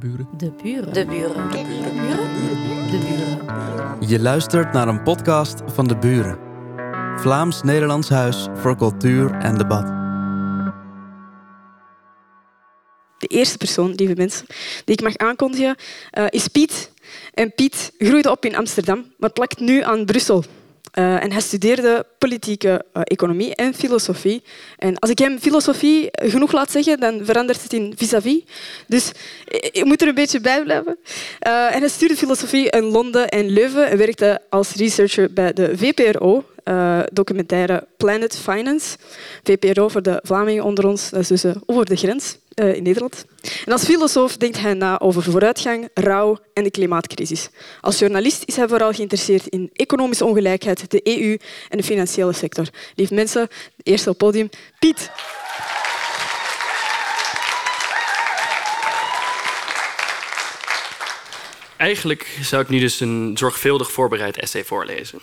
De buren. De buren. De buren. De buren. De buren. Je luistert naar een podcast van De Buren. Vlaams-Nederlands Huis voor Cultuur en Debat. De eerste persoon, lieve mensen, die ik mag aankondigen, eh, is Piet. En Piet groeide op in Amsterdam, maar plakt nu aan Brussel. Eh, en hij studeerde politieke eh, economie en filosofie. En als ik hem filosofie genoeg laat zeggen, dan verandert het in vis-à-vis. Dus ik, moet er een beetje bij blijven. Eh, en hij studeerde filosofie in Londen en Leuven en werkte als researcher bij de VPRO, eh, documentaire Planet Finance. VPRO voor de Vlamingen onder ons, dat is dus eh, over de grens eh, in Nederland. En als filosoof denkt hij na over vooruitgang, rouw en de klimaatcrisis. Als journalist is hij vooral geïnteresseerd in economische ongelijkheid, de EU en de financiële sector. Lieve mensen, eerst op het podium, Piet. Eigenlijk zou ik nu dus een zorgvuldig voorbereid essay voorlezen.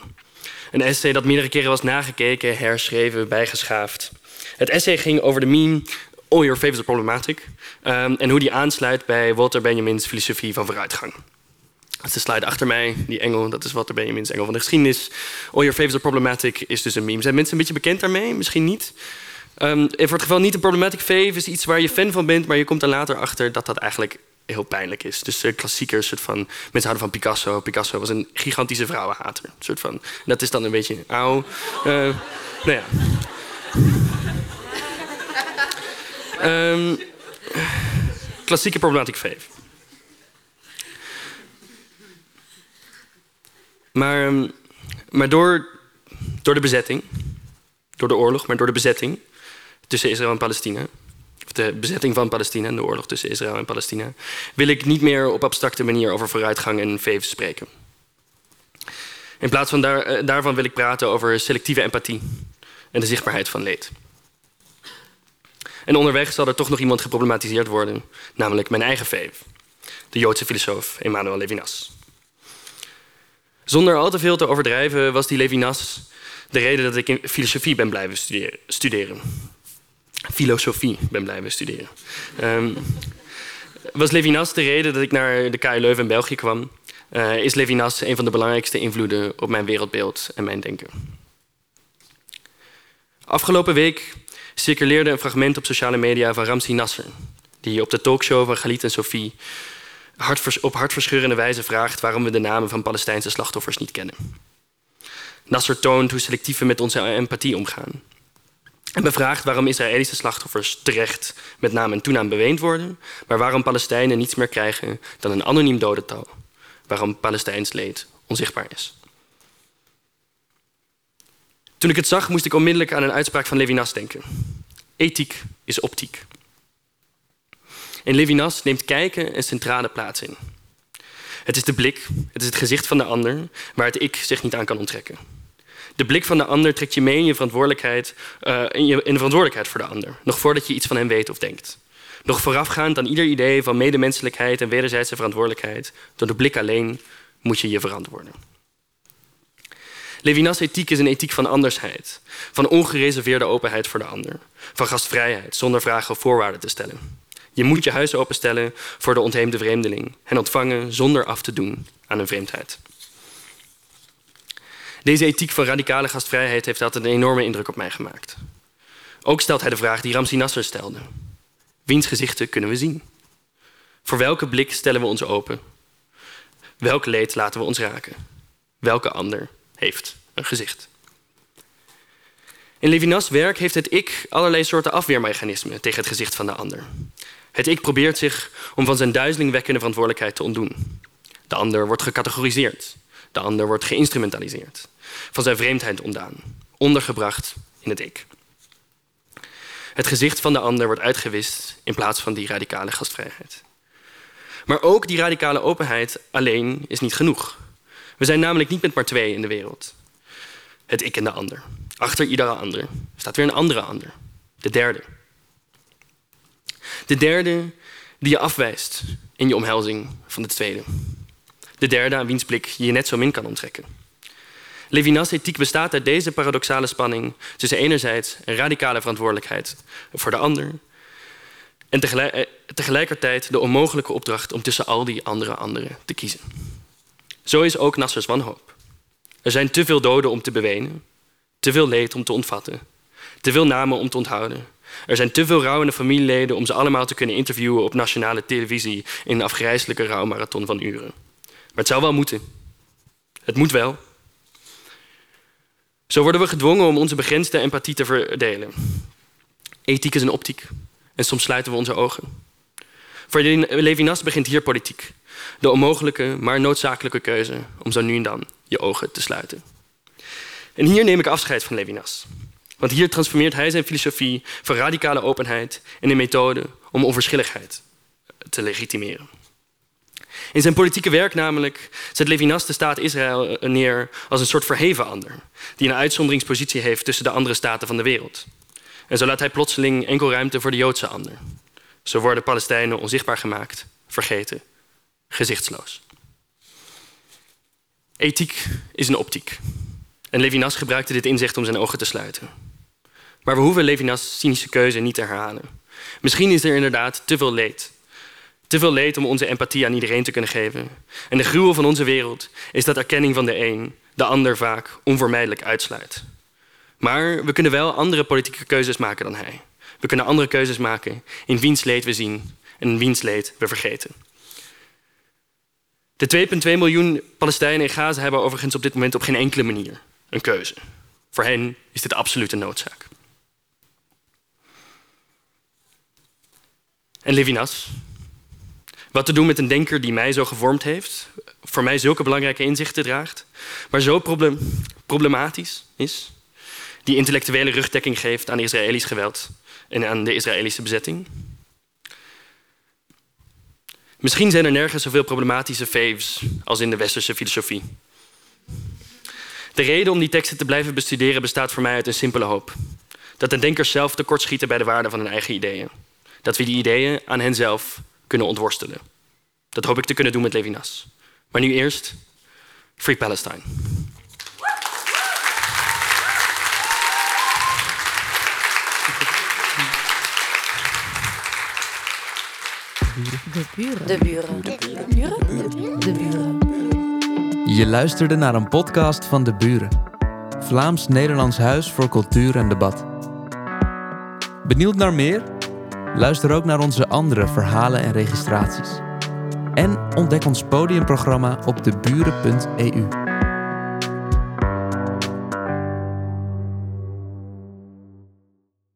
Een essay dat meerdere keren was nagekeken, herschreven, bijgeschaafd. Het essay ging over de meme All Your Favorite Problematic um, en hoe die aansluit bij Walter Benjamin's filosofie van vooruitgang. Dat is de slide achter mij, die engel, dat is Walter Benjamin's engel van de geschiedenis. All Your Favorite Problematic is dus een meme. Zijn mensen een beetje bekend daarmee? Misschien niet. Um, en voor het geval niet, een problematic fave is iets waar je fan van bent, maar je komt er later achter dat dat eigenlijk heel pijnlijk is. Dus uh, klassiekers, soort van, mensen houden van Picasso. Picasso was een gigantische vrouwenhater. Soort van, dat is dan een beetje auw. Uh, nou ja. Um, klassieke problematic fave. Maar, um, maar door, door de bezetting, door de oorlog, maar door de bezetting tussen Israël en Palestina, de bezetting van Palestina en de oorlog tussen Israël en Palestina, wil ik niet meer op abstracte manier over vooruitgang en faves spreken. In plaats van daar, uh, daarvan wil ik praten over selectieve empathie en de zichtbaarheid van leed. En onderweg zal er toch nog iemand geproblematiseerd worden, namelijk mijn eigen fave, de Joodse filosoof Emmanuel Levinas. Zonder al te veel te overdrijven was die Levinas de reden dat ik in filosofie ben blijven studeren. Filosofie ben blijven studeren. Um, was Levinas de reden dat ik naar de KU Leuven in België kwam? Uh, is Levinas een van de belangrijkste invloeden op mijn wereldbeeld en mijn denken? Afgelopen week circuleerde een fragment op sociale media van Ramsi Nasser, die op de talkshow van Galit en Sophie op hartverscheurende wijze vraagt waarom we de namen van Palestijnse slachtoffers niet kennen. Nasser toont hoe selectief we met onze empathie omgaan. En bevraagt waarom Israëlische slachtoffers terecht met naam en toenaam beweend worden, maar waarom Palestijnen niets meer krijgen dan een anoniem dodental. Waarom Palestijns leed onzichtbaar is. Toen ik het zag, moest ik onmiddellijk aan een uitspraak van Levinas denken. Ethiek is optiek. In Levinas neemt kijken een centrale plaats in. Het is de blik, het is het gezicht van de ander, waar het ik zich niet aan kan onttrekken. De blik van de ander trekt je mee in je verantwoordelijkheid, uh, in, je, in de verantwoordelijkheid voor de ander, nog voordat je iets van hem weet of denkt. Nog voorafgaand aan ieder idee van medemenselijkheid en wederzijdse verantwoordelijkheid, door de blik alleen moet je je verantwoorden. Levinas' ethiek is een ethiek van andersheid, van ongereserveerde openheid voor de ander, van gastvrijheid, zonder vragen of voorwaarden te stellen. Je moet je huis openstellen voor de ontheemde vreemdeling en ontvangen zonder af te doen aan een vreemdheid. Deze ethiek van radicale gastvrijheid heeft altijd een enorme indruk op mij gemaakt. Ook stelt hij de vraag die Ramsi Nasser stelde. Wiens gezichten kunnen we zien? Voor welke blik stellen we ons open? Welk leed laten we ons raken? Welke ander heeft een gezicht? In Levinas' werk heeft het ik allerlei soorten afweermechanismen tegen het gezicht van de ander. Het ik probeert zich om van zijn duizelingwekkende verantwoordelijkheid te ontdoen. De ander wordt gecategoriseerd. De ander wordt geïnstrumentaliseerd. Van zijn vreemdheid ontdaan. Ondergebracht in het ik. Het gezicht van de ander wordt uitgewist in plaats van die radicale gastvrijheid. Maar ook die radicale openheid alleen is niet genoeg. We zijn namelijk niet met maar twee in de wereld. Het ik en de ander. Achter iedere ander staat weer een andere ander. De derde. De derde die je afwijst in je omhelzing van de tweede. De derde aan wiens blik je je net zo min kan onttrekken. Levinas' ethiek bestaat uit deze paradoxale spanning tussen enerzijds een radicale verantwoordelijkheid voor de ander En eh, tegelijkertijd de onmogelijke opdracht om tussen al die andere anderen te kiezen. Zo is ook Nassers wanhoop. Er zijn te veel doden om te bewenen, te veel leed om te ontvatten, te veel namen om te onthouden. Er zijn te veel rouwende familieleden om ze allemaal te kunnen interviewen op nationale televisie in een afgrijzelijke rouwmarathon van uren. Maar het zou wel moeten. Het moet wel. Zo worden we gedwongen om onze begrensde empathie te verdelen. Ethiek is een optiek en soms sluiten we onze ogen. Voor Levinas begint hier politiek. De onmogelijke, maar noodzakelijke keuze om zo nu en dan je ogen te sluiten. En hier neem ik afscheid van Levinas. Want hier transformeert hij zijn filosofie van radicale openheid in een methode om onverschilligheid te legitimeren. In zijn politieke werk namelijk zet Levinas de staat Israël neer als een soort verheven ander, die een uitzonderingspositie heeft tussen de andere staten van de wereld. En zo laat hij plotseling enkel ruimte voor de Joodse ander. Zo worden Palestijnen onzichtbaar gemaakt, vergeten, gezichtsloos. Ethiek is een optiek. En Levinas gebruikte dit inzicht om zijn ogen te sluiten. Maar we hoeven Levinas' cynische keuze niet te herhalen. Misschien is er inderdaad te veel leed. Te veel leed om onze empathie aan iedereen te kunnen geven. En de gruwel van onze wereld is dat erkenning van de een de ander vaak onvermijdelijk uitsluit. Maar we kunnen wel andere politieke keuzes maken dan hij. We kunnen andere keuzes maken in wiens leed we zien en in wiens leed we vergeten. De 2,2 miljoen Palestijnen in Gaza hebben overigens op dit moment op geen enkele manier een keuze. Voor hen is dit absoluut een noodzaak. En Levinas. Wat te doen met een denker die mij zo gevormd heeft, voor mij zulke belangrijke inzichten draagt, maar zo problematisch is, die intellectuele rugdekking geeft aan Israëlisch geweld en aan de Israëlische bezetting. Misschien zijn er nergens zoveel problematische faves als in de westerse filosofie. De reden om die teksten te blijven bestuderen bestaat voor mij uit een simpele hoop. Dat de denkers zelf tekortschieten bij de waarde van hun eigen ideeën. Dat we die ideeën aan henzelf kunnen ontworstelen. Dat hoop ik te kunnen doen met Levinas. Maar nu eerst Free Palestine. De buren. De buren. De buren. De buren. Je luisterde naar een podcast van De Buren. Vlaams-Nederlands Huis voor Cultuur en Debat. Benieuwd naar meer? Luister ook naar onze andere verhalen en registraties. En ontdek ons podiumprogramma op deburen.eu.